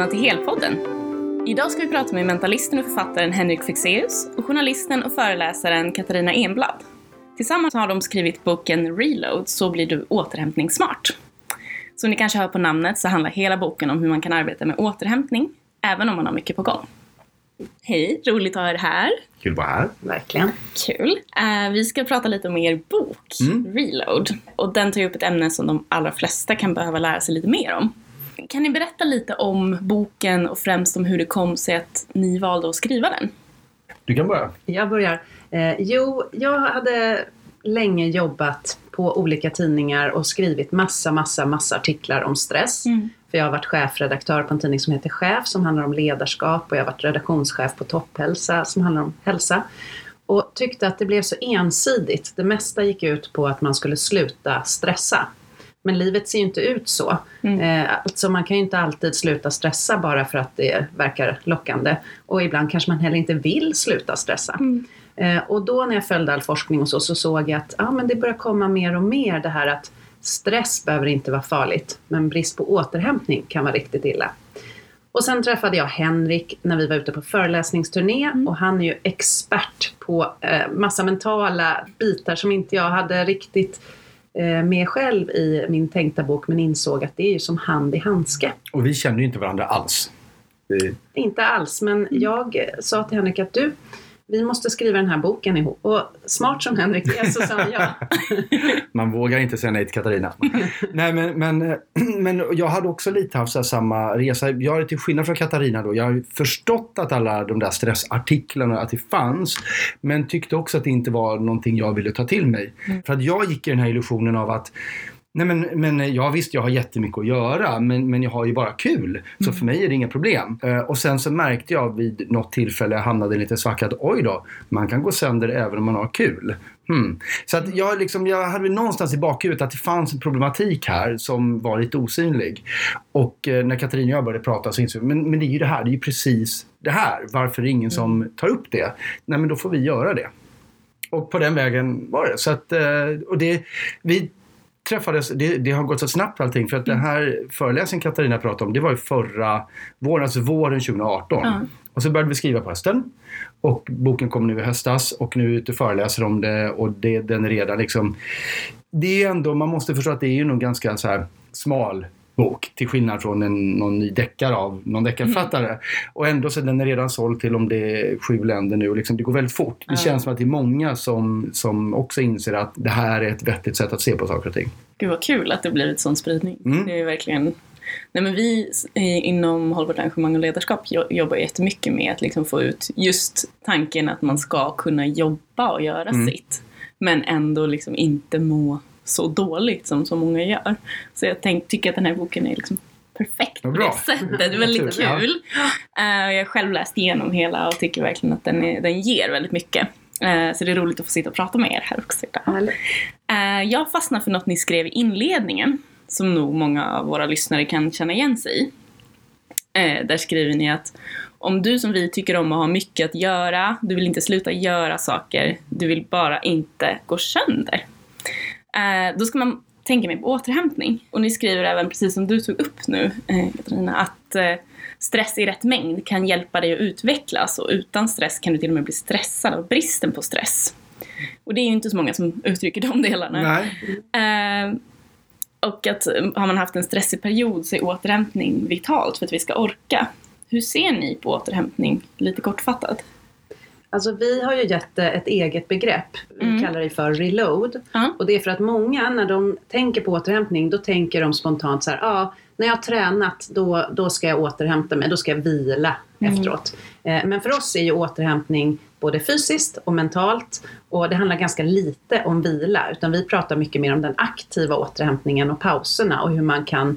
välkomna till Helpodden. Idag ska vi prata med mentalisten och författaren Henrik Fexeus och journalisten och föreläsaren Katarina Enblad. Tillsammans har de skrivit boken Reload, så blir du återhämtningssmart. Som ni kanske hör på namnet så handlar hela boken om hur man kan arbeta med återhämtning, även om man har mycket på gång. Hej, roligt att ha er här. Kul att vara här. Verkligen. Kul. Uh, vi ska prata lite om er bok, mm. Reload. Och den tar ju upp ett ämne som de allra flesta kan behöva lära sig lite mer om. Kan ni berätta lite om boken och främst om hur det kom sig att ni valde att skriva den? Du kan börja. Jag börjar. Eh, jo, jag hade länge jobbat på olika tidningar och skrivit massa, massa, massa artiklar om stress. Mm. För jag har varit chefredaktör på en tidning som heter Chef som handlar om ledarskap och jag har varit redaktionschef på Topphälsa som handlar om hälsa. Och tyckte att det blev så ensidigt. Det mesta gick ut på att man skulle sluta stressa. Men livet ser ju inte ut så. Mm. Alltså man kan ju inte alltid sluta stressa bara för att det verkar lockande. Och ibland kanske man heller inte vill sluta stressa. Mm. Eh, och då när jag följde all forskning och så, så såg jag att ah, men det börjar komma mer och mer det här att stress behöver inte vara farligt, men brist på återhämtning kan vara riktigt illa. Och sen träffade jag Henrik när vi var ute på föreläsningsturné mm. och han är ju expert på eh, massa mentala bitar som inte jag hade riktigt med själv i min tänkta bok men insåg att det är ju som hand i handske. Och vi känner ju inte varandra alls. Det... Inte alls, men jag sa till Henrik att du, vi måste skriva den här boken ihop. Och smart som Henrik är så sa han ja. Man vågar inte säga nej till Katarina. nej men, men, men jag hade också lite haft samma resa. Jag har till skillnad från Katarina då, jag har förstått att alla de där stressartiklarna, att det fanns. Men tyckte också att det inte var någonting jag ville ta till mig. Mm. För att jag gick i den här illusionen av att Nej men, men ja visst, jag har jättemycket att göra men, men jag har ju bara kul. Mm. Så för mig är det inga problem. Uh, och sen så märkte jag vid något tillfälle, jag hamnade i en liten svacka, att oj då, man kan gå sönder även om man har kul. Hmm. Så att jag, liksom, jag hade någonstans i bakhuvudet att det fanns en problematik här som var lite osynlig. Och uh, när Katarina och jag började prata så insåg jag, men, men det är ju det här, det är ju precis det här. Varför är det ingen mm. som tar upp det? Nej men då får vi göra det. Och på den vägen var det. Så att, uh, och det, vi träffades, det, det, har gått så snabbt allting för att mm. den här föreläsningen Katarina pratade om det var ju förra våren, alltså våren 2018. Mm. Och så började vi skriva på hösten. Och boken kom nu i höstas och nu är vi ute och föreläser om det och det, den är redan liksom... Det är ändå, man måste förstå att det är ju nog ganska så här smal bok till skillnad från en, någon ny deckare av någon deckarförfattare. Mm. Och ändå så är den redan såld till om det är sju länder nu och liksom, det går väldigt fort. Det mm. känns som att det är många som, som också inser att det här är ett vettigt sätt att se på saker och ting. Gud vad kul att det blir ett sån spridning. Mm. Det är verkligen Nej, men vi inom hållbart engagemang och ledarskap jobbar jättemycket med att liksom få ut just tanken att man ska kunna jobba och göra mm. sitt. Men ändå liksom inte må så dåligt som så många gör. Så jag tänk, tycker att den här boken är liksom perfekt på det sättet. Det är väldigt kul. Ja. Uh, jag har själv läst igenom hela och tycker verkligen att den, är, den ger väldigt mycket. Uh, så det är roligt att få sitta och prata med er här också idag. Uh, jag fastnade för något ni skrev i inledningen som nog många av våra lyssnare kan känna igen sig i. Där skriver ni att om du som vi tycker om att ha mycket att göra, du vill inte sluta göra saker, du vill bara inte gå sönder. Eh, då ska man tänka mer på återhämtning. Och ni skriver även, precis som du tog upp nu eh, Katarina, att eh, stress i rätt mängd kan hjälpa dig att utvecklas och utan stress kan du till och med bli stressad av bristen på stress. Och det är ju inte så många som uttrycker de delarna. Eh, och att har man haft en stressig period så är återhämtning vitalt för att vi ska orka. Hur ser ni på återhämtning, lite kortfattat? Alltså vi har ju gett ett eget begrepp. Vi mm. kallar det för reload. Mm. Och det är för att många när de tänker på återhämtning då tänker de spontant så här, ja ah, när jag har tränat då, då ska jag återhämta mig, då ska jag vila mm. efteråt. Eh, men för oss är ju återhämtning både fysiskt och mentalt och det handlar ganska lite om vila utan vi pratar mycket mer om den aktiva återhämtningen och pauserna och hur man kan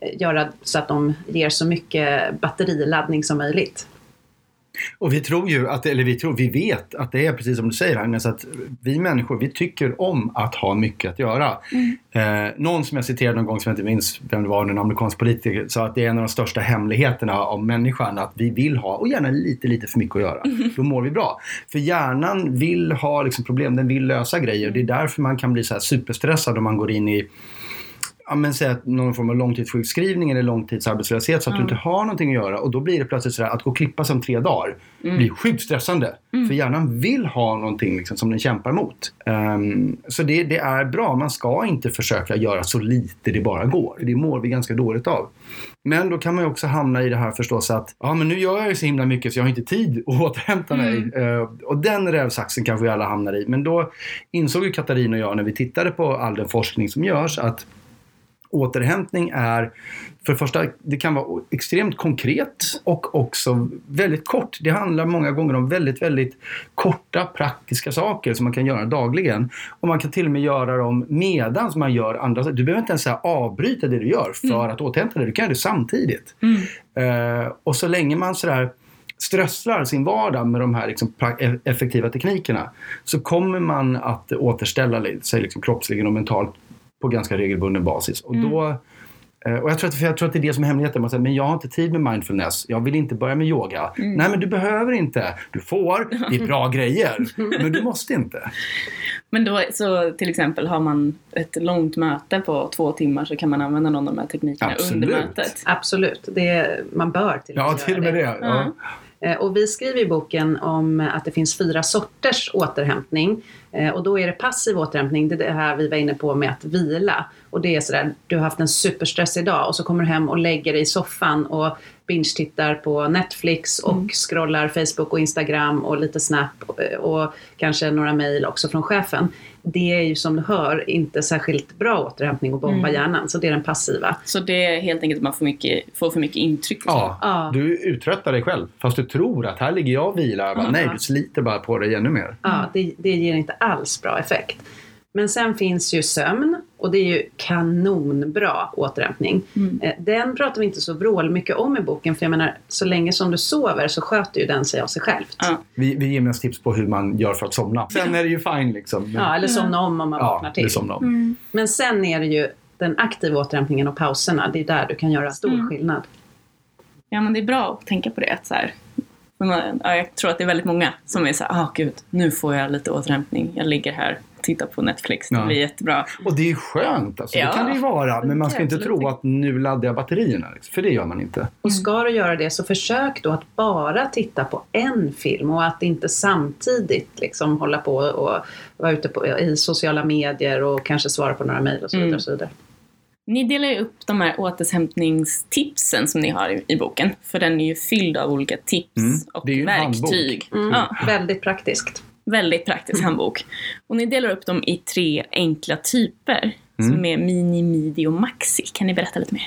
eh, göra så att de ger så mycket batteriladdning som möjligt. Och vi tror ju, att, eller vi tror, vi vet att det är precis som du säger Agnes, att vi människor, vi tycker om att ha mycket att göra. Mm. Eh, någon som jag citerade någon gång, som jag inte minns vem det var, en amerikansk politiker, sa att det är en av de största hemligheterna om människan, att vi vill ha, och gärna lite, lite för mycket att göra. Mm. Då mår vi bra. För hjärnan vill ha liksom, problem, den vill lösa grejer. Det är därför man kan bli så här superstressad om man går in i ja, men säg att någon form av långtidssjukskrivning eller långtidsarbetslöshet så att Ja. du inte har någonting att göra och då blir det plötsligt sådär att gå och klippa sig om tre dagar blir sjukt stressande. För hjärnan vill ha någonting liksom, som den kämpar mot. Ehm, så det, det är bra, man ska inte försöka göra så lite det bara går. Det mår vi ganska dåligt av. Men då kan man ju också hamna i det här förstås att ja men nu gör jag ju så himla mycket så jag har inte tid att återhämta mig. Eh, och den rävsaxen kanske vi alla hamnar i. Men då insåg ju Katarina och jag när vi tittade på all den forskning som görs att återhämtning är för det första, det kan vara extremt konkret och också väldigt kort. Det handlar många gånger om väldigt, väldigt korta praktiska saker som man kan göra dagligen. Och man kan till och med göra dem medan man gör andra saker. Du behöver inte ens här avbryta det du gör för att återhämta dig. Du kan göra det samtidigt. Eh, och så länge man sådär strösslar sin vardag med de här liksom e- effektiva teknikerna så kommer man att återställa sig liksom kroppsligen och mentalt på ganska regelbunden basis. Och, då, eh, och jag, tror att, för jag tror att det är det som är hemligheten. Man säger, men jag har inte tid med mindfulness. Jag vill inte börja med yoga. Nej, men du behöver inte. Du får. Det är bra grejer. Men du måste inte. Men då, så till exempel har man ett långt möte på två timmar så kan man använda någon av de här teknikerna Absolut. under mötet. Absolut, det, man bör till och med Ja, till och med göra det. Ja. Eh, Och vi skriver i boken om att det finns fyra sorters återhämtning. Eh, Och då är det passiv återhämtning, det är det här vi var inne på med att vila. Och det är sådär, du har haft en superstress idag och så kommer du hem och lägger dig i soffan och binge-tittar på Netflix och scrollar Facebook och Instagram och lite Snap eh, och kanske några mejl också från chefen. Det är ju som du hör inte särskilt bra återhämtning att bomba hjärnan, så det är den passiva. Så det är helt enkelt att man får, mycket, får för mycket intryck. så. Ja, Ja. du uttröttar dig själv. Fast du tror att här ligger jag och vilar. Bara, Nej, du sliter bara på dig ännu mer. Ja, det, det ger inte alls bra effekt. Men sen finns ju sömn och det är ju kanonbra återhämtning. Eh, Den pratar vi inte så vrålmycket om i boken för jag menar så länge som du sover så sköter ju den sig av sig självt. Ja. Vi, vi ger mest tips på hur man gör för att somna. Sen är det ju fine liksom. Men- Ja, eller somna om om man ja vaknar till. somnar om. Men sen är det ju den aktiva återhämtningen och pauserna. Det är där du kan göra stor skillnad. Ja, men det är bra att tänka på det. Att så här, jag tror att det är väldigt många som är så här, ah gud, nu får jag lite återhämtning. Jag ligger här och tittar på Netflix. Det Ja. blir jättebra. Och det är skönt, alltså. Ja. det kan det ju vara. Men man ska inte tro att nu laddar jag batterierna. Liksom. För det gör man inte. Och ska du göra det så försök då att bara titta på en film och att inte samtidigt liksom hålla på och vara ute på, i sociala medier och kanske svara på några mejl och så vidare. Mm. Och så vidare. Ni delar ju upp de här återhämtningstipsen som ni har i, i boken. För den är ju fylld av olika tips Mm. och Det är ju en verktyg. Mm. Ja, Väldigt praktiskt. Väldigt praktisk handbok. Och ni delar upp dem i tre enkla typer. Mm. Som är mini, midi och maxi. Kan ni berätta lite mer?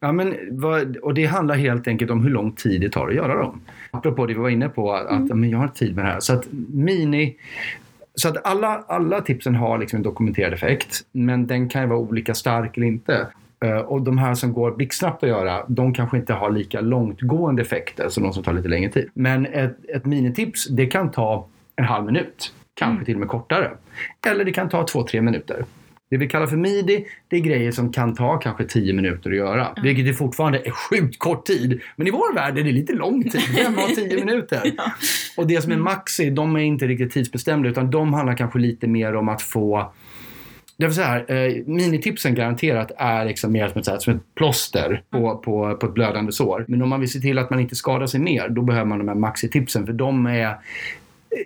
Ja, men vad, och det handlar helt enkelt om hur lång tid det tar att göra dem. Apropå det vi var inne på, att Mm. men jag har tid med det här. Så att mini... Så att alla, alla tipsen har liksom en dokumenterad effekt, men den kan ju vara olika stark eller inte. Eh, Och de här som går blixtsnabbt att göra, de kanske inte har lika långtgående effekter som de som tar lite längre tid. Men ett, ett minitips, det kan ta en halv minut. Kanske till och med kortare. Eller det kan ta två, tre minuter. Det vi kallar för midi, det är grejer som kan ta kanske 10 minuter att göra. Vilket är fortfarande är sjukt kort tid. Men i vår värld är det lite lång tid. Vem har 10 minuter? Och det som är maxi, de är inte riktigt tidsbestämda utan de handlar kanske lite mer om att få det vill säga, eh, minitipsen garanterat är liksom mer som ett, som ett plåster på, på, på ett blödande sår. Men om man vill se till att man inte skadar sig mer, då behöver man de här maxitipsen för de är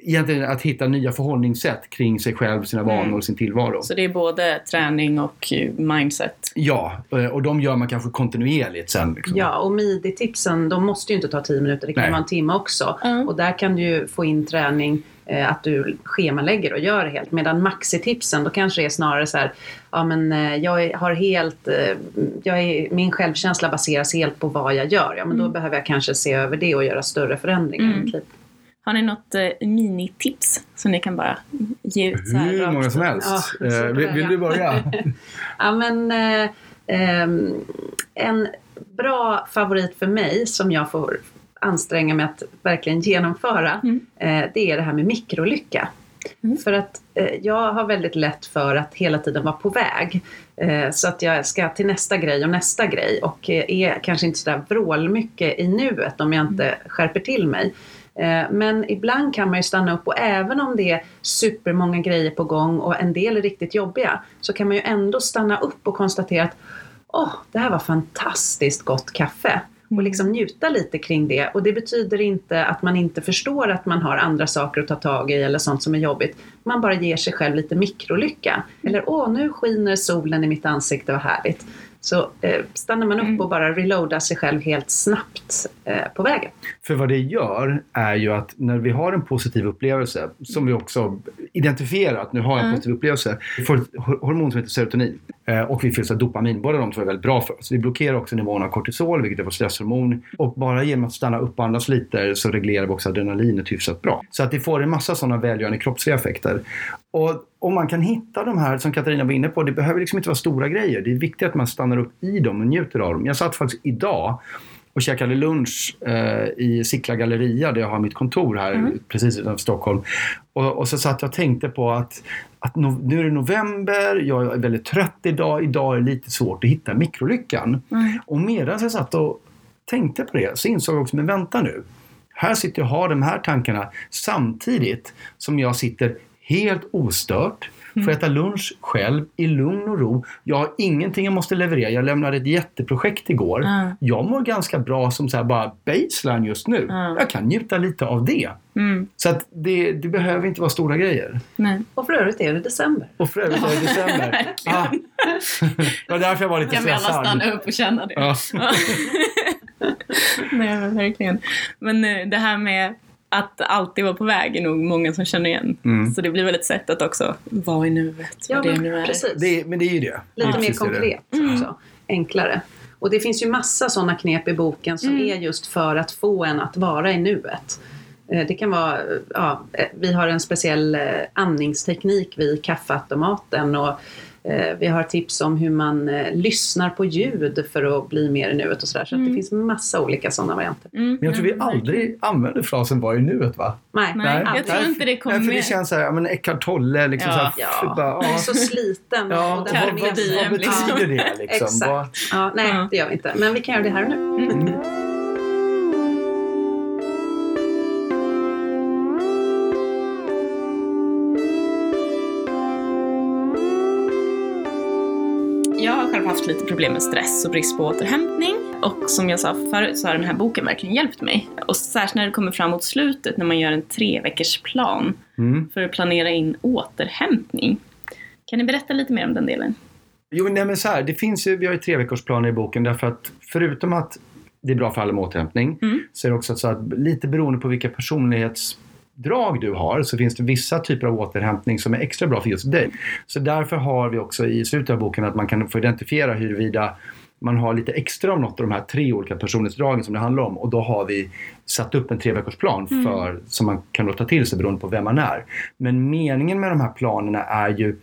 egentligen att hitta nya förhållningssätt kring sig själv, sina vanor och sin tillvaro. Så det är både träning och eh, mindset. Ja, eh, och de gör man kanske kontinuerligt sen. Liksom. Ja, och midi-tipsen de måste ju inte ta 10 minuter, det kan Nej. vara en timme också. Mm. Och där kan du ju få in träning, eh, att du schemalägger och gör helt. Medan maxi-tipsen, då kanske det är snarare så här, ja men eh, jag har helt, eh, jag är, min självkänsla baseras helt på vad jag gör. Ja men då behöver jag kanske se över det och göra större förändringar i mitt liv. Har ni något eh, minitips som ni kan bara ge ut så här Hur rakt? många som helst. Ja, Eh, vill, vill du börja? Ja, men, eh, ehm, en bra favorit för mig som jag får anstränga mig att verkligen genomföra, eh, det är det här med mikrolycka. För att eh, jag har väldigt lätt för att hela tiden vara på väg. Eh, så att jag ska till nästa grej och nästa grej och eh, är kanske inte sådär vrålmycket i nuet om jag inte skärper till mig. Eh, Men ibland kan man ju stanna upp och även om det är supermånga grejer på gång och en del är riktigt jobbiga så kan man ju ändå stanna upp och konstatera att åh, det här var fantastiskt gott kaffe. Och liksom njuta lite kring det. Och det betyder inte att man inte förstår att man har andra saker att ta tag i eller sånt som är jobbigt. Man bara ger sig själv lite mikrolycka. Eller åh, nu skiner solen i mitt ansikte, vad härligt. Så eh, stannar man upp och bara reloadar sig själv helt snabbt eh, på vägen. För vad det gör är ju att när vi har en positiv upplevelse, som vi också identifierar att nu har jag en Mm. positiv upplevelse, vi får ett hor- hormon som heter serotonin eh, och vi fylls av dopamin. Båda de två är väldigt bra för oss. Vi blockerar också nivån av kortisol, vilket är vårt stresshormon. Och bara genom att stanna upp och andas lite så reglerar vi också adrenalinet hyfsat bra. Så att det får en massa sådana välgörande kroppsliga effekter. Och om man kan hitta de här, som Katarina var inne på, det behöver liksom inte vara stora grejer. Det är viktigt att man stannar upp i dem och njuter av dem. Jag satt faktiskt idag och käkade lunch eh, i Sickla galleria där jag har mitt kontor här precis utanför Stockholm. Och, och så satt jag och tänkte på att, att no, nu är det november, jag är väldigt trött idag, idag är det lite svårt att hitta mikrolyckan. Och medan jag satt och tänkte på det så insåg jag också, men vänta nu. Här sitter jag och har de här tankarna samtidigt som jag sitter helt ostört, får äta lunch själv i lugn och ro. Jag har ingenting jag måste leverera. Jag lämnade ett jätteprojekt igår. Ja. Jag mår ganska bra som så här bara baseline just nu. Ja. Jag kan njuta lite av det. Mm. Så att det, det behöver inte vara stora grejer. Nej. Och för övrigt är det december. Och för övrigt är det december. Ah, det var därför jag var lite Kan vi alla stressad. stanna upp och känna det? Ja. Nej men verkligen. Men eh, det här med att alltid vara på väg är nog många som känner igen. Mm. Så det blir väl ett sätt att också vara i nuet. Ja, vad det men nu är. precis. Det, men det är ju det. Lite mer det är. konkret också. Enklare. Och det finns ju massa sådana knep i boken som är just för att få en att vara i nuet. Eh, Det kan vara, ja, eh, vi har en speciell eh, andningsteknik vid kaffeautomaten och eh, vi har tips om hur man eh, lyssnar på ljud för att bli mer i nuet och sådär. Så att det finns massa olika sådana varianter. Mm, Men jag tror vi ja, verkligen. aldrig använder frasen var i nuet va? Nej, Nej, jag tror inte det kom Nej, för det med. känns såhär, ja men Eckart Tolle liksom Ja. så här, Ja, bara, jag är så sliten. Ja, och vad, vad, med vad liksom. betyder det liksom? Exakt. Vad, Ja, nej, Ja. det gör vi inte. Men vi kan göra det här och nu. Mm. Haft lite problem med stress och brist på återhämtning. Och som jag sa förut så har den här boken verkligen hjälpt mig. Och särskilt när det kommer fram mot slutet när man gör en tre veckors plan mm. för att planera in återhämtning. Kan ni berätta lite mer om den delen? Jo, nej men så här, det finns ju, vi har ju tre veckors planer i boken därför att förutom att det är bra för alla med återhämtning Mm. så är det också så att lite beroende på vilka personlighetsdrag du har så finns det vissa typer av återhämtning som är extra bra för just dig. Så därför har vi också i slutet av boken att man kan få identifiera huruvida man har lite extra av något av de här tre olika personlighetsdragen som det handlar om och då har vi satt upp en tre veckors plan för, som man kan då ta till sig beroende på vem man är. Men meningen med de här planerna är ju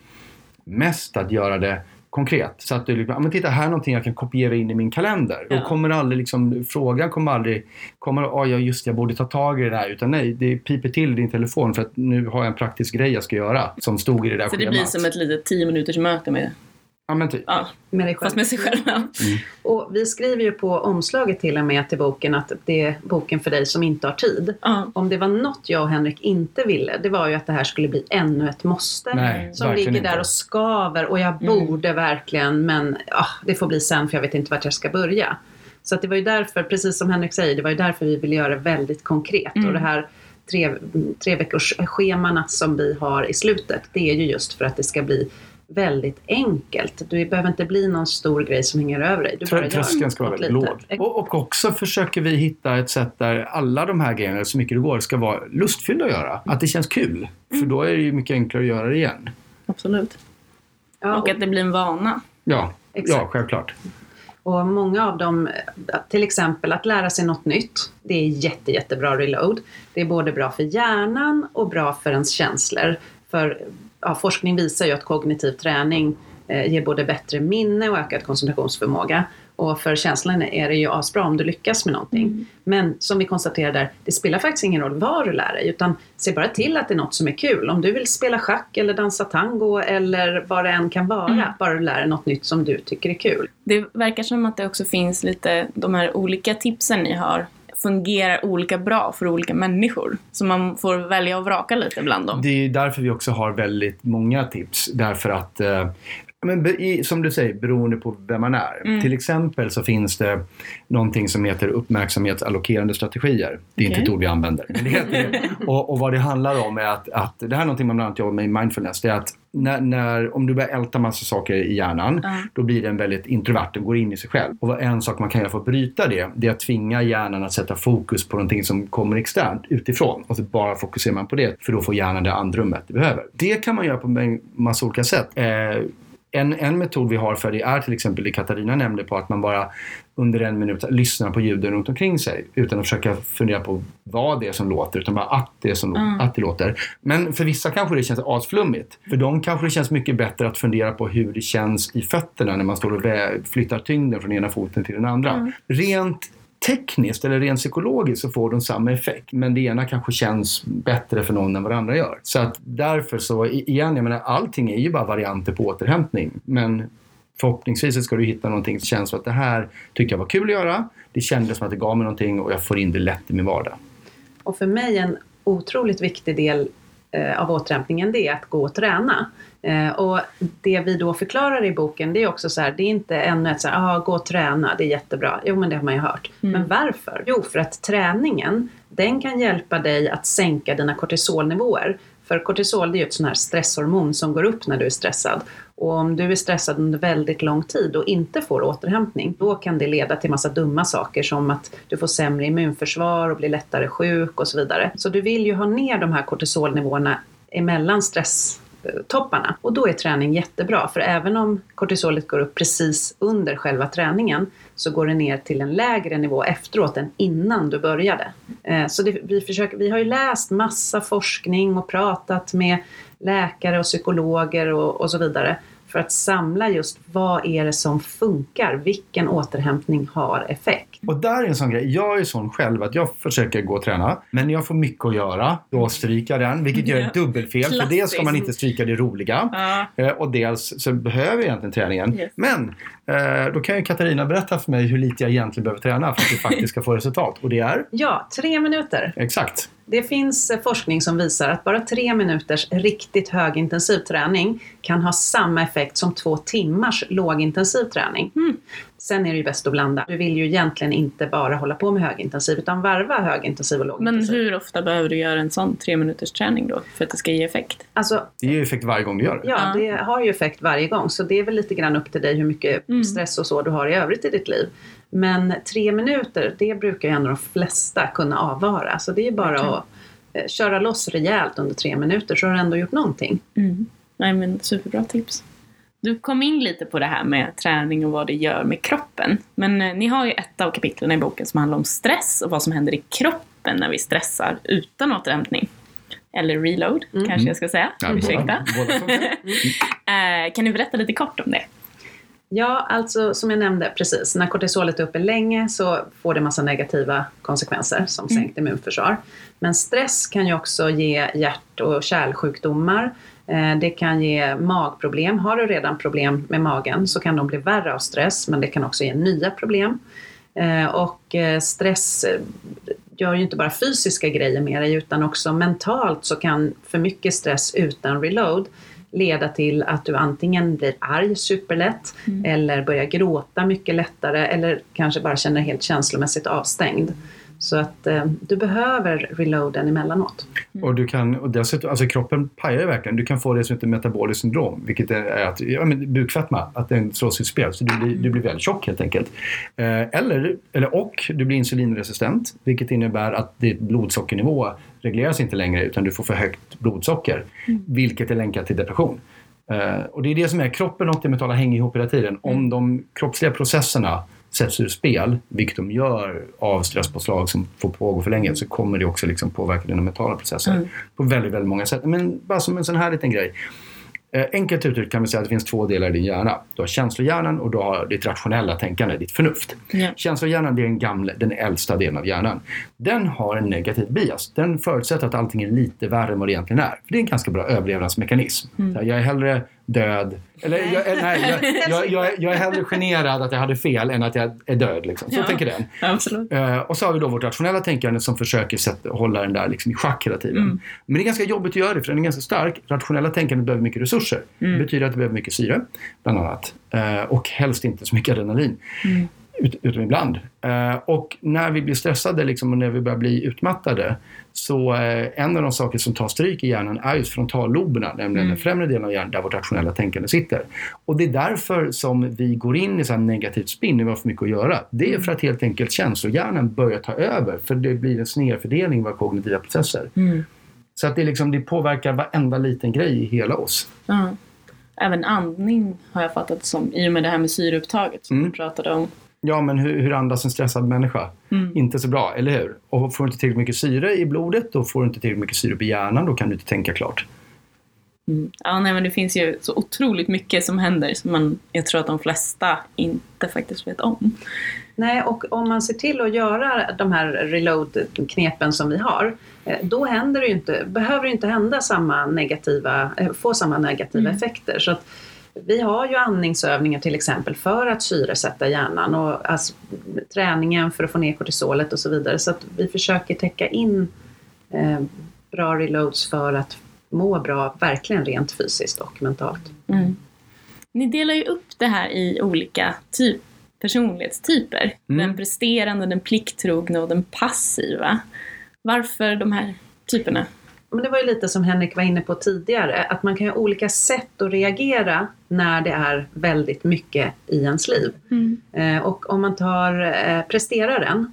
mest att göra det konkret. Så att du liksom, men titta här är någonting jag kan kopiera in i min kalender. Ja. Och kommer aldrig liksom, frågan kommer aldrig, kommer, oh, ja just det, jag borde ta tag i det där. Utan nej, det piper till i din telefon för att nu har jag en praktisk grej jag ska göra. Som stod i det där Så det schemat. blir som ett litet tio minuters möte med, Ja men typ. ja, Med dig själv. fast med sig själv. Ja. Och vi skriver ju på omslaget till och med till boken att det är boken för dig som inte har tid. Ja. Om det var något jag och Henrik inte ville, det var ju att det här skulle bli ännu ett måste. Nej, som verkligen ligger där inte. och skaver och jag borde verkligen men ah, det får bli sen för jag vet inte vart jag ska börja. Så att det var ju därför, precis som Henrik säger, det var ju därför vi ville göra det väldigt konkret. Och det här tre, tre veckors schemana som vi har i slutet, det är ju just för att det ska bli väldigt enkelt. Det behöver inte bli någon stor grej som hänger över dig. Du bara Tröskeln ska vara väldigt låg. Och, och också försöker vi hitta ett sätt där alla de här grejerna, så mycket det går, ska vara lustfyllda att göra. Att det känns kul. För då är det ju mycket enklare att göra det igen. Absolut. Ja, Och att det blir en vana. Ja, Exakt. ja självklart. Och många av dem, till exempel att lära sig något nytt, det är jätte, jättebra reload. Det är både bra för hjärnan och bra för ens känslor. För ja, forskning visar ju att kognitiv träning eh, ger både bättre minne och ökad koncentrationsförmåga. Och för känslan är det ju asbra om du lyckas med någonting. Men som vi konstaterar där, det spelar faktiskt ingen roll vad du lär dig, utan se bara till att det är något som är kul. Om du vill spela schack eller dansa tango eller vad det än kan vara, bara du lär dig något nytt som du tycker är kul. Det verkar som att det också finns lite, de här olika tipsen ni har fungerar olika bra för olika människor. Så man får välja och vraka lite bland dem. Det är därför vi också har väldigt många tips. Därför att eh, men i, som du säger, beroende på vem man är. Mm. Till exempel så finns det någonting som heter uppmärksamhetsallokerande strategier. Det är okay. inte ett ord vi använder. Men det heter det. Och, och, vad det handlar om är att, att, det här är någonting man bland annat jobbar med i mindfulness. Det är att när, när, om du börjar älta massa saker i hjärnan, mm. då blir den väldigt introvert, den går in i sig själv. Och en sak man kan göra för att bryta det, det är att tvinga hjärnan att sätta fokus på någonting som kommer externt, utifrån. Och så bara fokuserar man på det, för då får hjärnan det andrummet det behöver. Det kan man göra på en massa olika sätt. Eh, en, en metod vi har för det är till exempel det Katarina nämnde på att man bara under en minut lyssnar på ljuden runt omkring sig utan att försöka fundera på vad det är som låter utan bara att det, är som, mm. att det låter. Men för vissa kanske det känns asflummigt. För dem kanske det känns mycket bättre att fundera på hur det känns i fötterna när man står och flyttar tyngden från ena foten till den andra. Mm. Rent tekniskt eller rent psykologiskt så får de samma effekt. Men det ena kanske känns bättre för någon än vad det andra gör. Så att därför så, igen, jag menar allting är ju bara varianter på återhämtning. Men förhoppningsvis ska du hitta någonting som känns som att det här tyckte jag var kul att göra. Det kändes som att det gav mig någonting och jag får in det lätt i min vardag. Och för mig en otroligt viktig del av återhämtningen det är att gå och träna. Eh, och det vi då förklarar i boken det är också så här, det är inte ännu ett så här, ah, gå och träna, det är jättebra. Jo men det har man ju hört. Mm. Men varför? Jo för att träningen, den kan hjälpa dig att sänka dina kortisolnivåer. För kortisol det är ju ett sånt här stresshormon som går upp när du är stressad. Och om du är stressad under väldigt lång tid och inte får återhämtning, då kan det leda till massa dumma saker som att du får sämre immunförsvar och blir lättare sjuk och så vidare. Så du vill ju ha ner de här kortisolnivåerna emellan stress topparna. Och då är träning jättebra, för även om kortisolet går upp precis under själva träningen så går det ner till en lägre nivå efteråt än innan du började. Eh, så det, vi, försöker, vi har ju läst massa forskning och pratat med läkare och psykologer och, och så vidare för att samla just vad är det som funkar? Vilken återhämtning har effekt? Och där är en sån grej. Jag är sån själv att jag försöker gå och träna. Men jag får mycket att göra. Då stryker jag den, vilket gör ett dubbelfel. För dels ska man inte stryka det roliga. Ja. Eh, och dels så behöver jag egentligen träningen. Yes. Men eh, då kan ju Katarina berätta för mig hur lite jag egentligen behöver träna för att det faktiskt ska få resultat. Och det är? Ja, tre minuter. Exakt. Det finns eh, forskning som visar att bara tre minuters riktigt högintensiv träning kan ha samma effekt som två timmars lågintensiv träning. Mm. Sen är det ju bäst att blanda. Du vill ju egentligen inte bara hålla på med högintensiv utan varva högintensiv och lågintensiv. Men hur ofta behöver du göra en sån tre minuters träning då för att det ska ge effekt? Alltså, det ger ju effekt varje gång du gör det. Ja, det har ju effekt varje gång. Så det är väl lite grann upp till dig hur mycket mm. stress och så du har i övrigt i ditt liv. Men tre minuter, det brukar ju ändå de flesta kunna avvara. Så det är bara okay. att eh, köra loss rejält under tre minuter så har du ändå gjort någonting. Mm. Nej men superbra tips. Du kom in lite på det här med träning och vad det gör med kroppen. Men eh, ni har ju ett av kapitlen i boken som handlar om stress och vad som händer i kroppen när vi stressar utan återhämtning. Eller reload, mm. kanske jag ska säga. Ja, Ursäkta. Båda, båda eh, kan du berätta lite kort om det? Ja, alltså som jag nämnde precis, när kortisolet är uppe länge så får det massa negativa konsekvenser som mm. sänkt immunförsvar. Men stress kan ju också ge hjärt och kärlsjukdomar. Eh, det kan ge magproblem. Har du redan problem med magen så kan de bli värre av stress, men det kan också ge nya problem. Eh, och eh, stress gör ju inte bara fysiska grejer med dig utan också mentalt så kan för mycket stress utan reload leda till att du antingen blir arg superlätt mm. eller börjar gråta mycket lättare eller kanske bara känner helt känslomässigt avstängd. Så att eh, du behöver reloaden emellanåt. Mm. Och, du kan, och dessutom, alltså kroppen pajar ju verkligen. Du kan få det som heter metaboliskt syndrom, vilket är att, ja, men bukfetma, att den slås i spel. Så du blir, du blir väldigt tjock helt enkelt. Eh, eller, eller, och du blir insulinresistent, vilket innebär att ditt blodsockernivå regleras inte längre utan du får för högt blodsocker. Mm. Vilket är länkat till depression. Uh, och det är det som är, kroppen och det mentala hänger ihop hela tiden. Mm. Om de kroppsliga processerna sätts ur spel, vilket de gör av stresspåslag som får pågå för länge, så kommer det också liksom påverka dina mentala processer mm. på väldigt, väldigt många sätt. Men bara som en sån här liten grej. Eh, enkelt uttryckt kan vi säga att det finns två delar i din hjärna. Du har känslohjärnan och du har ditt rationella tänkande, ditt förnuft. Yeah. Känslohjärnan är den gamla, den äldsta delen av hjärnan. Den har en negativ bias. Den förutsätter att allting är lite värre än vad det egentligen är. För det är en ganska bra överlevnadsmekanism. Mm. Jag är hellre död. Eller Nej. jag, nej, jag, jag, jag, är- jag är hellre generad att jag hade fel än att jag är död. Liksom. Så Ja. tänker den. Absolut. Eh, och så har vi då vårt rationella tänkande som försöker sätta, hålla den där liksom i schack hela tiden. Mm. Men det är ganska jobbigt att göra det för den är ganska stark. Rationella tänkandet behöver mycket resurser. Mm. Det betyder att det behöver mycket syre, bland annat. Eh, och helst inte så mycket adrenalin. Mm. Ut, utom ibland. Eh, och när vi blir stressade liksom, och när vi börjar bli utmattade så eh, en av de saker som tar stryk i hjärnan är just frontalloberna, nämligen Mm. den främre delen av hjärnan där vårt rationella tänkande sitter. Och det är därför som vi går in i så här negativt spinn när vi har för mycket att göra. Det Mm. är för att helt enkelt känslohjärnan börjar ta över för det blir en snedfördelning våra kognitiva processer. Mm. Så att det, liksom, det påverkar varenda liten grej i hela oss. Ja. Även andning har jag fattat som, i och med det här med syreupptaget som Mm. du pratade om. Ja, men hur, hur andas en stressad människa? Mm. Inte så bra, eller hur? Och får du inte tillräckligt mycket syre i blodet, då får du inte tillräckligt mycket syre på hjärnan, då kan du inte tänka klart. Mm. Ja, nej, men det finns ju så otroligt mycket som händer som man, jag tror att de flesta inte faktiskt vet om. Nej, och om man ser till att göra de här reload-knepen som vi har, eh, då händer det ju inte, behöver det inte hända samma negativa, eh, få samma negativa Mm. effekter. Så att vi har ju andningsövningar till exempel för att syresätta hjärnan och alltså, träningen för att få ner kortisolet och så vidare. Så att vi försöker täcka in eh, bra reloads för att må bra, verkligen rent fysiskt och mentalt. Mm. Ni delar ju upp det här i olika typ, personlighetstyper. Mm. Den presterande, den plikttrogna och den passiva. Varför de här typerna? Men det var ju lite som Henrik var inne på tidigare, att man kan ha olika sätt att reagera när det är väldigt mycket i ens liv. Eh, och om man tar eh, presteraren,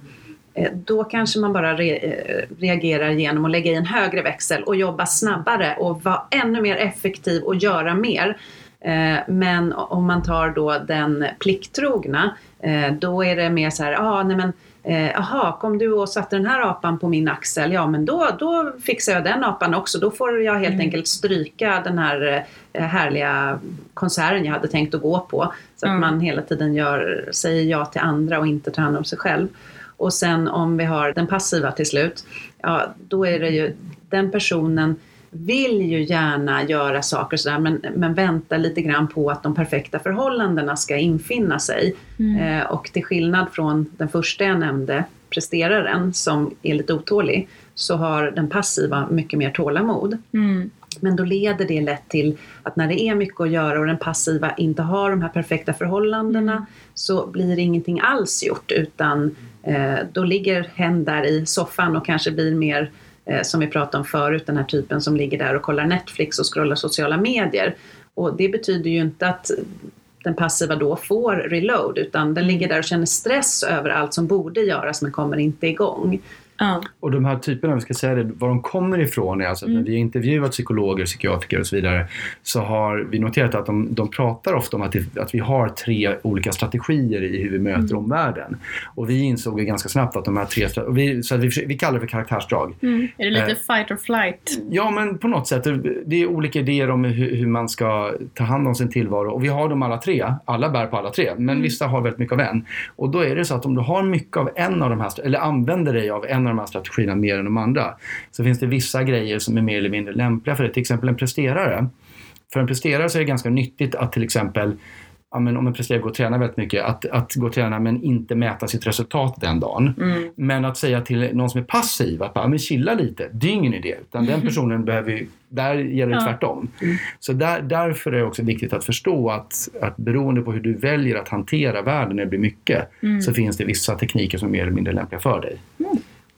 eh, då kanske man bara re- eh, reagerar genom att lägga i en högre växel och jobba snabbare och vara ännu mer effektiv och göra mer. Eh, Men om man tar då den plikttrogna, eh, då är det mer så här, ah, nej men Eh, Jaha, kom du och satte den här apan på min axel? Ja, men då, då fixar jag den apan också. Då får jag helt Mm. enkelt stryka den här eh, härliga konserten jag hade tänkt att gå på. Så att Mm. man hela tiden gör, säger ja till andra och inte tar hand om sig själv. Och sen om vi har den passiva till slut, ja, då är det ju den personen vill ju gärna göra saker sådär men, men väntar lite grann på att de perfekta förhållandena ska infinna sig. Eh, och till skillnad från den första jag nämnde, presteraren, som är lite otålig, så har den passiva mycket mer tålamod. Mm. Men då leder det lätt till att när det är mycket att göra och den passiva inte har de här perfekta förhållandena så blir ingenting alls gjort utan eh, då ligger hen där i soffan och kanske blir mer Eh, som vi pratade om förut, den här typen som ligger där och kollar Netflix och scrollar sociala medier. Och det betyder ju inte att den passiva då får reload utan den ligger där och känner stress över allt som borde göras men kommer inte igång. Ja. Och de här typerna, vi ska säga det, var de kommer ifrån är alltså att när vi har intervjuat psykologer, psykiatriker och så vidare så har vi noterat att de, de pratar ofta om att, det, att vi har tre olika strategier i hur vi möter omvärlden. Och vi insåg ganska snabbt att de här tre, vi, så vi, vi kallar det för karaktärsdrag. Mm. Är det lite Eh. fight or flight? Ja, men på något sätt. Det är olika idéer om hur, hur man ska ta hand om sin tillvaro. Och vi har dem alla tre. Alla bär på alla tre. Men vissa har väldigt mycket av en. Och då är det så att om du har mycket av en av de här, eller använder dig av en av de här strategierna mer än de andra, så finns det vissa grejer som är mer eller mindre lämpliga för det. Till exempel en presterare. För en presterare så är det ganska nyttigt att till exempel Ja, men om en presterare går och tränar väldigt mycket, att, att gå och träna men inte mäta sitt resultat den dagen. Mm. Men att säga till någon som är passiv att bara, men chilla lite, det är ingen idé. Utan den personen behöver ju, där gäller det Ja. tvärtom. Så där, därför är det också viktigt att förstå att, att beroende på hur du väljer att hantera världen när det blir mycket, så finns det vissa tekniker som är mer eller mindre lämpliga för dig.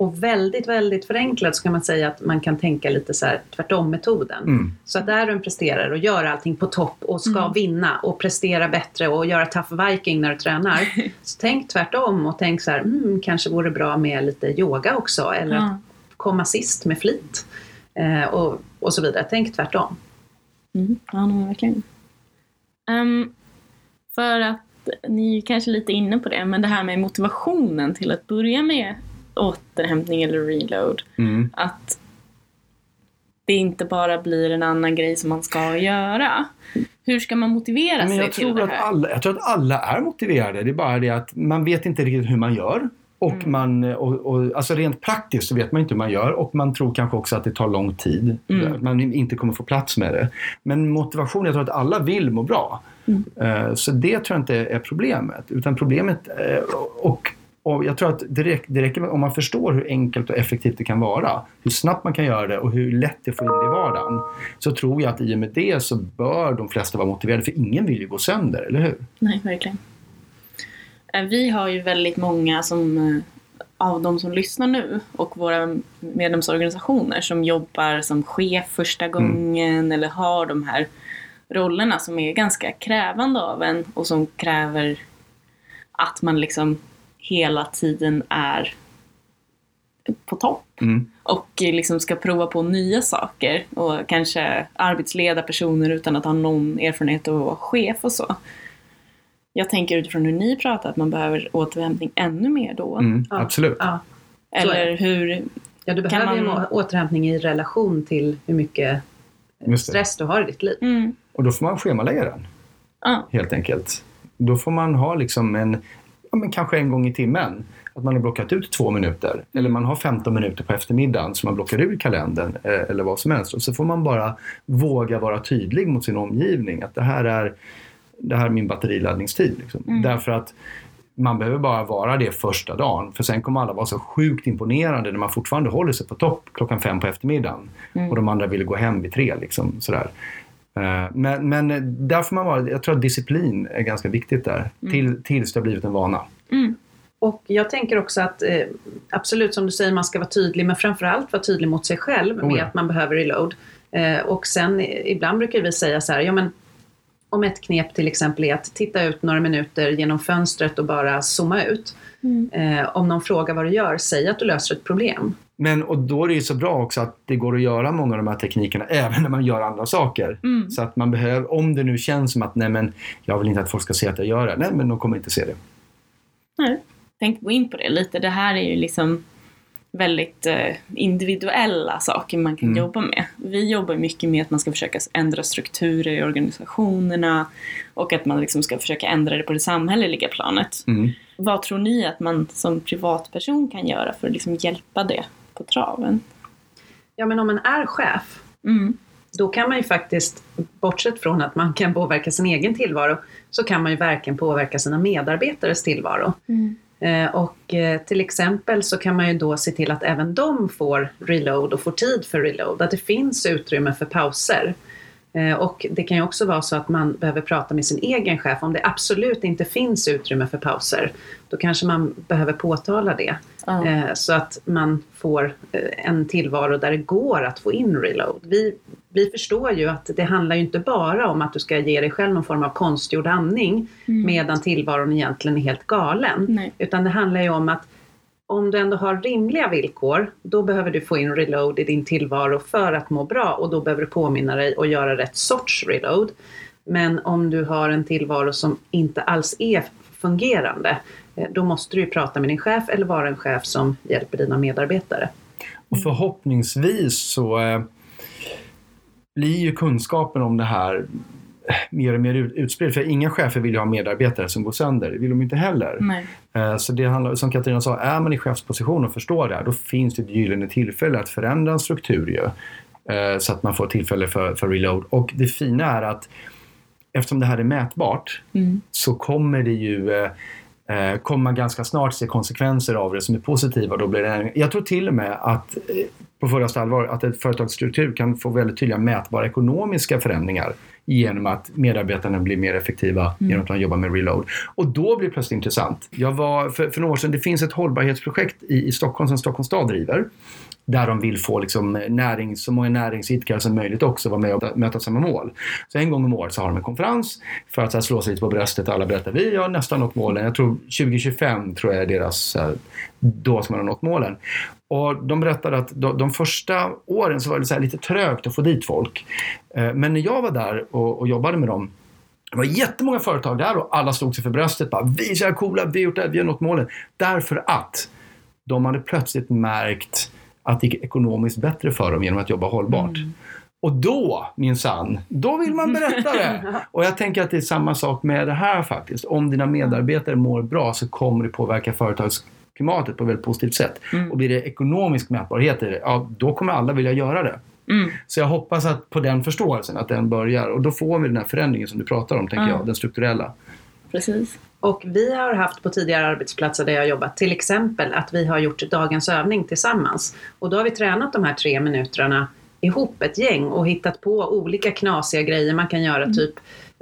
Och väldigt, väldigt förenklat så kan man säga att man kan tänka lite så här tvärtom-metoden. Mm. Så att är du en presterare och gör allting på topp och ska vinna och prestera bättre och göra tough viking när du tränar. så tänk tvärtom och tänk så här, mm, kanske vore bra med lite yoga också eller Ja. att komma sist med flit. Eh, och, och så vidare. Tänk tvärtom. Mm. Ja, verkligen. Ehm, för att ni är kanske lite inne på det, men det här med motivationen till att börja med återhämtning eller reload. Mm. Att det inte bara blir en annan grej som man ska göra. Hur ska man motivera Men sig till det att här? alla, jag tror att alla är motiverade. Det är bara det att man vet inte riktigt hur man gör. Och mm. man, och, och, alltså rent praktiskt så vet man inte hur man gör och man tror kanske också att det tar lång tid. Mm. Att man inte kommer få plats med det. Men motivation, jag tror att alla vill må bra. Mm. Uh, så det tror jag inte är problemet. Utan problemet, uh, och, och jag tror att det räcker, det räcker med, om man förstår hur enkelt och effektivt det kan vara, hur snabbt man kan göra det och hur lätt det får in det i vardagen. Så tror jag att i och med det så bör de flesta vara motiverade, för ingen vill ju gå sönder, eller hur? Nej, verkligen. Eh, vi har ju väldigt många som, eh, av de som lyssnar nu och våra medlemsorganisationer som jobbar som chef första mm. gången mm. eller har de här rollerna som är ganska krävande av en och som kräver att man liksom hela tiden är på topp. Mm. Och liksom ska prova på nya saker och kanske arbetsleda personer utan att ha någon erfarenhet av att vara chef och så. Jag tänker utifrån hur ni pratar att man behöver återhämtning ännu mer då. Mm, ja. Absolut. Ja. Eller hur Ja, du behöver man... ju återhämtning i relation till hur mycket stress du har i ditt liv. Mm. Och då får man schemalägga den. Ja. Helt enkelt. Då får man ha liksom en, ja, men kanske en gång i timmen. Att man har blockat ut två minuter. Eller man har 15 minuter på eftermiddagen som man blockar ur kalendern. Eh, eller vad som helst. Och så får man bara våga vara tydlig mot sin omgivning. Att det här är det här är min batteriladdningstid. Liksom. Mm. Därför att man behöver bara vara det första dagen. För sen kommer alla vara så sjukt imponerade när man fortfarande håller sig på topp klockan fem på eftermiddagen. Mm. Och de andra vill gå hem vid tre. Liksom, sådär. Eh, men, men där får man vara, jag tror att disciplin är ganska viktigt där. Mm. Till, tills det har blivit en vana. Mm. Och jag tänker också att eh, absolut som du säger, man ska vara tydlig men framförallt vara tydlig mot sig själv oh ja. med att man behöver reload. Eh, och sen ibland brukar vi säga så här, ja men om ett knep till exempel är att titta ut några minuter genom fönstret och bara zooma ut. Mm. Eh, om någon frågar vad du gör, säg att du löser ett problem. Men och då är det ju så bra också att det går att göra många av de här teknikerna även när man gör andra saker. Mm. Så att man behöver, om det nu känns som att nej men jag vill inte att folk ska se att jag gör det, nej men de kommer inte se det. Nej, tänk gå in på det lite. Det här är ju liksom väldigt eh, individuella saker man kan mm. jobba med. Vi jobbar mycket med att man ska försöka ändra strukturer i organisationerna och att man liksom ska försöka ändra det på det samhälleliga planet. Mm. Vad tror ni att man som privatperson kan göra för att liksom hjälpa det på traven? Ja men om man är chef mm. då kan man ju faktiskt, bortsett från att man kan påverka sin egen tillvaro, så kan man ju verkligen påverka sina medarbetares tillvaro. Mm. Eh, och eh, till exempel så kan man ju då se till att även de får reload och får tid för reload, att det finns utrymme för pauser. Eh, och det kan ju också vara så att man behöver prata med sin egen chef. Om det absolut inte finns utrymme för pauser, då kanske man behöver påtala det. Mm. Så att man får en tillvaro där det går att få in reload. Vi, vi förstår ju att det handlar ju inte bara om att du ska ge dig själv någon form av konstgjord andning mm. medan tillvaron egentligen är helt galen. Nej. Utan det handlar ju om att om du ändå har rimliga villkor, då behöver du få in reload i din tillvaro för att må bra och då behöver du påminna dig och göra rätt sorts reload. Men om du har en tillvaro som inte alls är fungerande, eh, då måste du ju prata med din chef eller vara en chef som hjälper dina medarbetare. Och förhoppningsvis så eh, blir ju kunskapen om det här mer och mer utspridd. För inga chefer vill ju ha medarbetare som går sönder. Det vill de inte heller. Nej. Eh, så det handlar, som Katarina sa, är man i chefsposition och förstår det här, då finns det ett gyllene tillfälle att förändra en struktur ju. Eh, så att man får tillfälle för, för reload. Och det fina är att eftersom det här är mätbart mm. så kommer det ju eh, eh, kommer man ganska snart se konsekvenser av det som är positiva. Då blir det, jag tror till och med att på fullaste allvar att ett företags struktur kan få väldigt tydliga mätbara ekonomiska förändringar genom att medarbetarna blir mer effektiva mm. genom att de jobbar med reload. Och då blir det plötsligt intressant. Jag var, för, för några år sedan, det finns ett hållbarhetsprojekt i, i Stockholm som Stockholms stad driver där de vill få liksom näring, så många näringsidkare som möjligt också vara med och möta samma mål. Så en gång om året så har de en konferens för att här, slå sig lite på bröstet och alla berättar vi har nästan nått målen. Jag tror 2025 tror jag är deras, då som man har nått målen. Och de berättade att de, de första åren så var det så lite trögt att få dit folk. Eh, men när jag var där och, och jobbade med dem det var jättemånga företag där och alla slog sig för bröstet. Bara, vi är så här coola, vi har gjort det här, vi har nått målen. Därför att de hade plötsligt märkt att det gick ekonomiskt bättre för dem genom att jobba hållbart. Mm. Och då, minsann, då vill man berätta det. Och jag tänker att det är samma sak med det här faktiskt. Om dina medarbetare mår bra så kommer det påverka företagets klimatet på ett väldigt positivt sätt. Mm. Och blir det ekonomisk mätbarhet i det, ja då kommer alla vilja göra det. Mm. Så jag hoppas att på den förståelsen, att den börjar. Och då får vi den här förändringen som du pratar om, tänker Ja. jag. Den strukturella. Precis. Och vi har haft på tidigare arbetsplatser där jag jobbat till exempel att vi har gjort dagens övning tillsammans. Och då har vi tränat de här tre minuterna ihop ett gäng och hittat på olika knasiga grejer man kan göra. Typ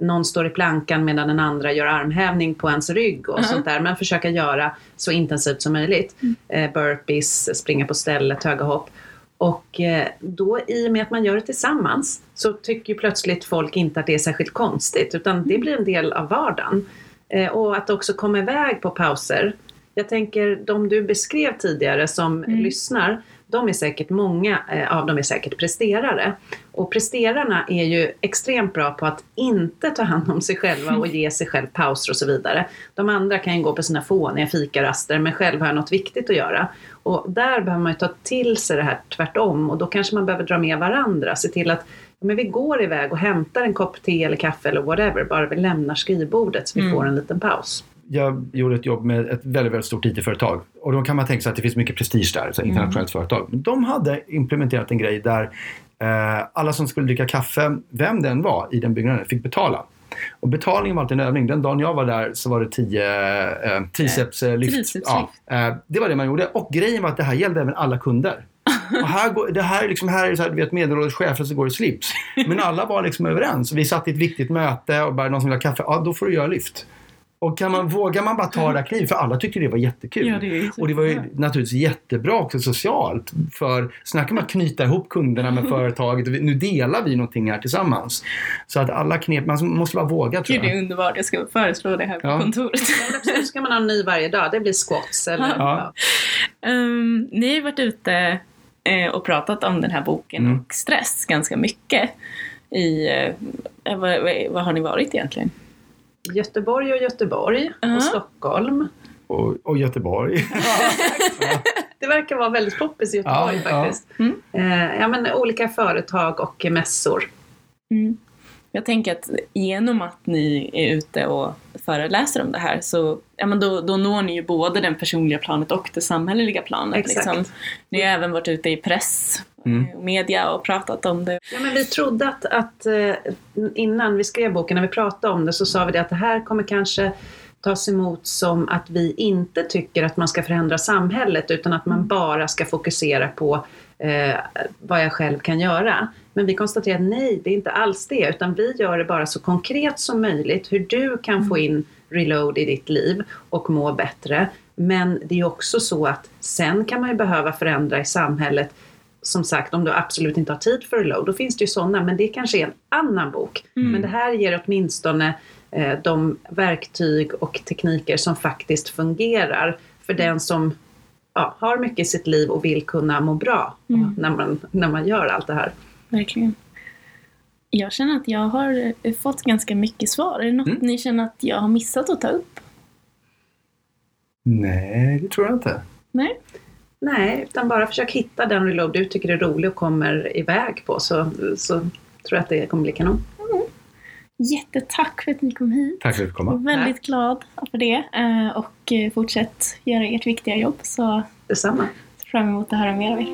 någon står i plankan medan den andra gör armhävning på ens rygg och Ja. sånt där. Men försöka göra så intensivt som möjligt. Eh, burpees, springa på stället, höga hopp. Och eh, då i och med att man gör det tillsammans så tycker ju plötsligt folk inte att det är särskilt konstigt utan det blir en del av vardagen. Eh, och att också komma iväg på pauser. Jag tänker de du beskrev tidigare som Mm. lyssnar, de är säkert många eh, av dem är säkert presterare. Och presterarna är ju extremt bra på att inte ta hand om sig själva och ge sig själv pauser och så vidare. De andra kan ju gå på sina fåniga fikaraster men själv har jag något viktigt att göra. Och där behöver man ju ta till sig det här tvärtom och då kanske man behöver dra med varandra. Se till att men vi går iväg och hämtar en kopp te eller kaffe eller whatever, bara vi lämnar skrivbordet så vi Mm. får en liten paus. Jag gjorde ett jobb med ett väldigt, väldigt stort IT-företag. Och då kan man tänka sig att det finns mycket prestige där, så internationellt företag. Men de hade implementerat en grej där eh, alla som skulle dricka kaffe, vem den var i den byggnaden, fick betala. Och betalningen var alltid en övning. Den dagen jag var där så var det 10 eh, tricepslyft. Tricepslyft. Ja, eh, det var det man gjorde. Och grejen var att det här gällde även alla kunder. Och här, går, det här, är liksom, här är så här, du vet medelålders chefer som går i slips. Men alla var liksom överens. Vi satt i ett viktigt möte och bara någon som vill ha kaffe, ja då får du göra lyft. Och kan man, vågar man bara ta det där klivet, för alla tyckte det var jättekul. Ja, det och det var ju naturligtvis jättebra också socialt. För snacka om att knyta ihop kunderna med företaget. Nu delar vi någonting här tillsammans. Så att alla knep, man måste bara våga tror Gud, det jag. är underbart. Jag ska föreslå det här på Ja. kontoret. Så ska man ha en ny varje dag, det blir squats eller Ja. Ehm, ni har varit ute eh, och pratat om den här boken Mm. och stress ganska mycket. I, eh, vad, vad har ni varit egentligen? Göteborg och Göteborg Ja. och Stockholm. Och, och Göteborg. Det verkar vara väldigt poppis i Göteborg Ja, ja. faktiskt. Mm. Eh, ja, men olika företag och mässor. Mm. Jag tänker att genom att ni är ute och föreläser om det här så ja, men då, då når ni ju både det personliga planet och det samhälleliga planet. Exakt. Liksom. Ni har även varit ute i press Mm. och media och pratat om det. Ja, men vi trodde att, att eh, innan vi skrev boken, när vi pratade om det, så sa vi det att det här kommer kanske tas emot som att vi inte tycker att man ska förändra samhället utan att man bara ska fokusera på eh, vad jag själv kan göra. Men vi konstaterar nej, det är inte alls det, utan vi gör det bara så konkret som möjligt, hur du kan få in reload i ditt liv och må bättre. Men det är också så att sen kan man ju behöva förändra i samhället som sagt, om du absolut inte har tid för reload, då finns det ju sådana, men det kanske är en annan bok. Men det här ger åtminstone eh, de verktyg och tekniker som faktiskt fungerar för den som ja, har mycket i sitt liv och vill kunna må bra Mm. när, man, när man gör allt det här. Verkligen. Jag känner att jag har eh, fått ganska mycket svar. Är det något Mm. ni känner att jag har missat att ta upp? Nej, det tror jag inte. Nej? Nej, utan bara försök hitta den reload du tycker är rolig och kommer iväg på så, så tror jag att det kommer bli kanon. Jättetack för att ni kom hit. Tack för att du kom. Jag är väldigt glad för det. eh, Och eh, fortsätt göra ert viktiga jobb så Detsamma. fram emot att höra mer av er.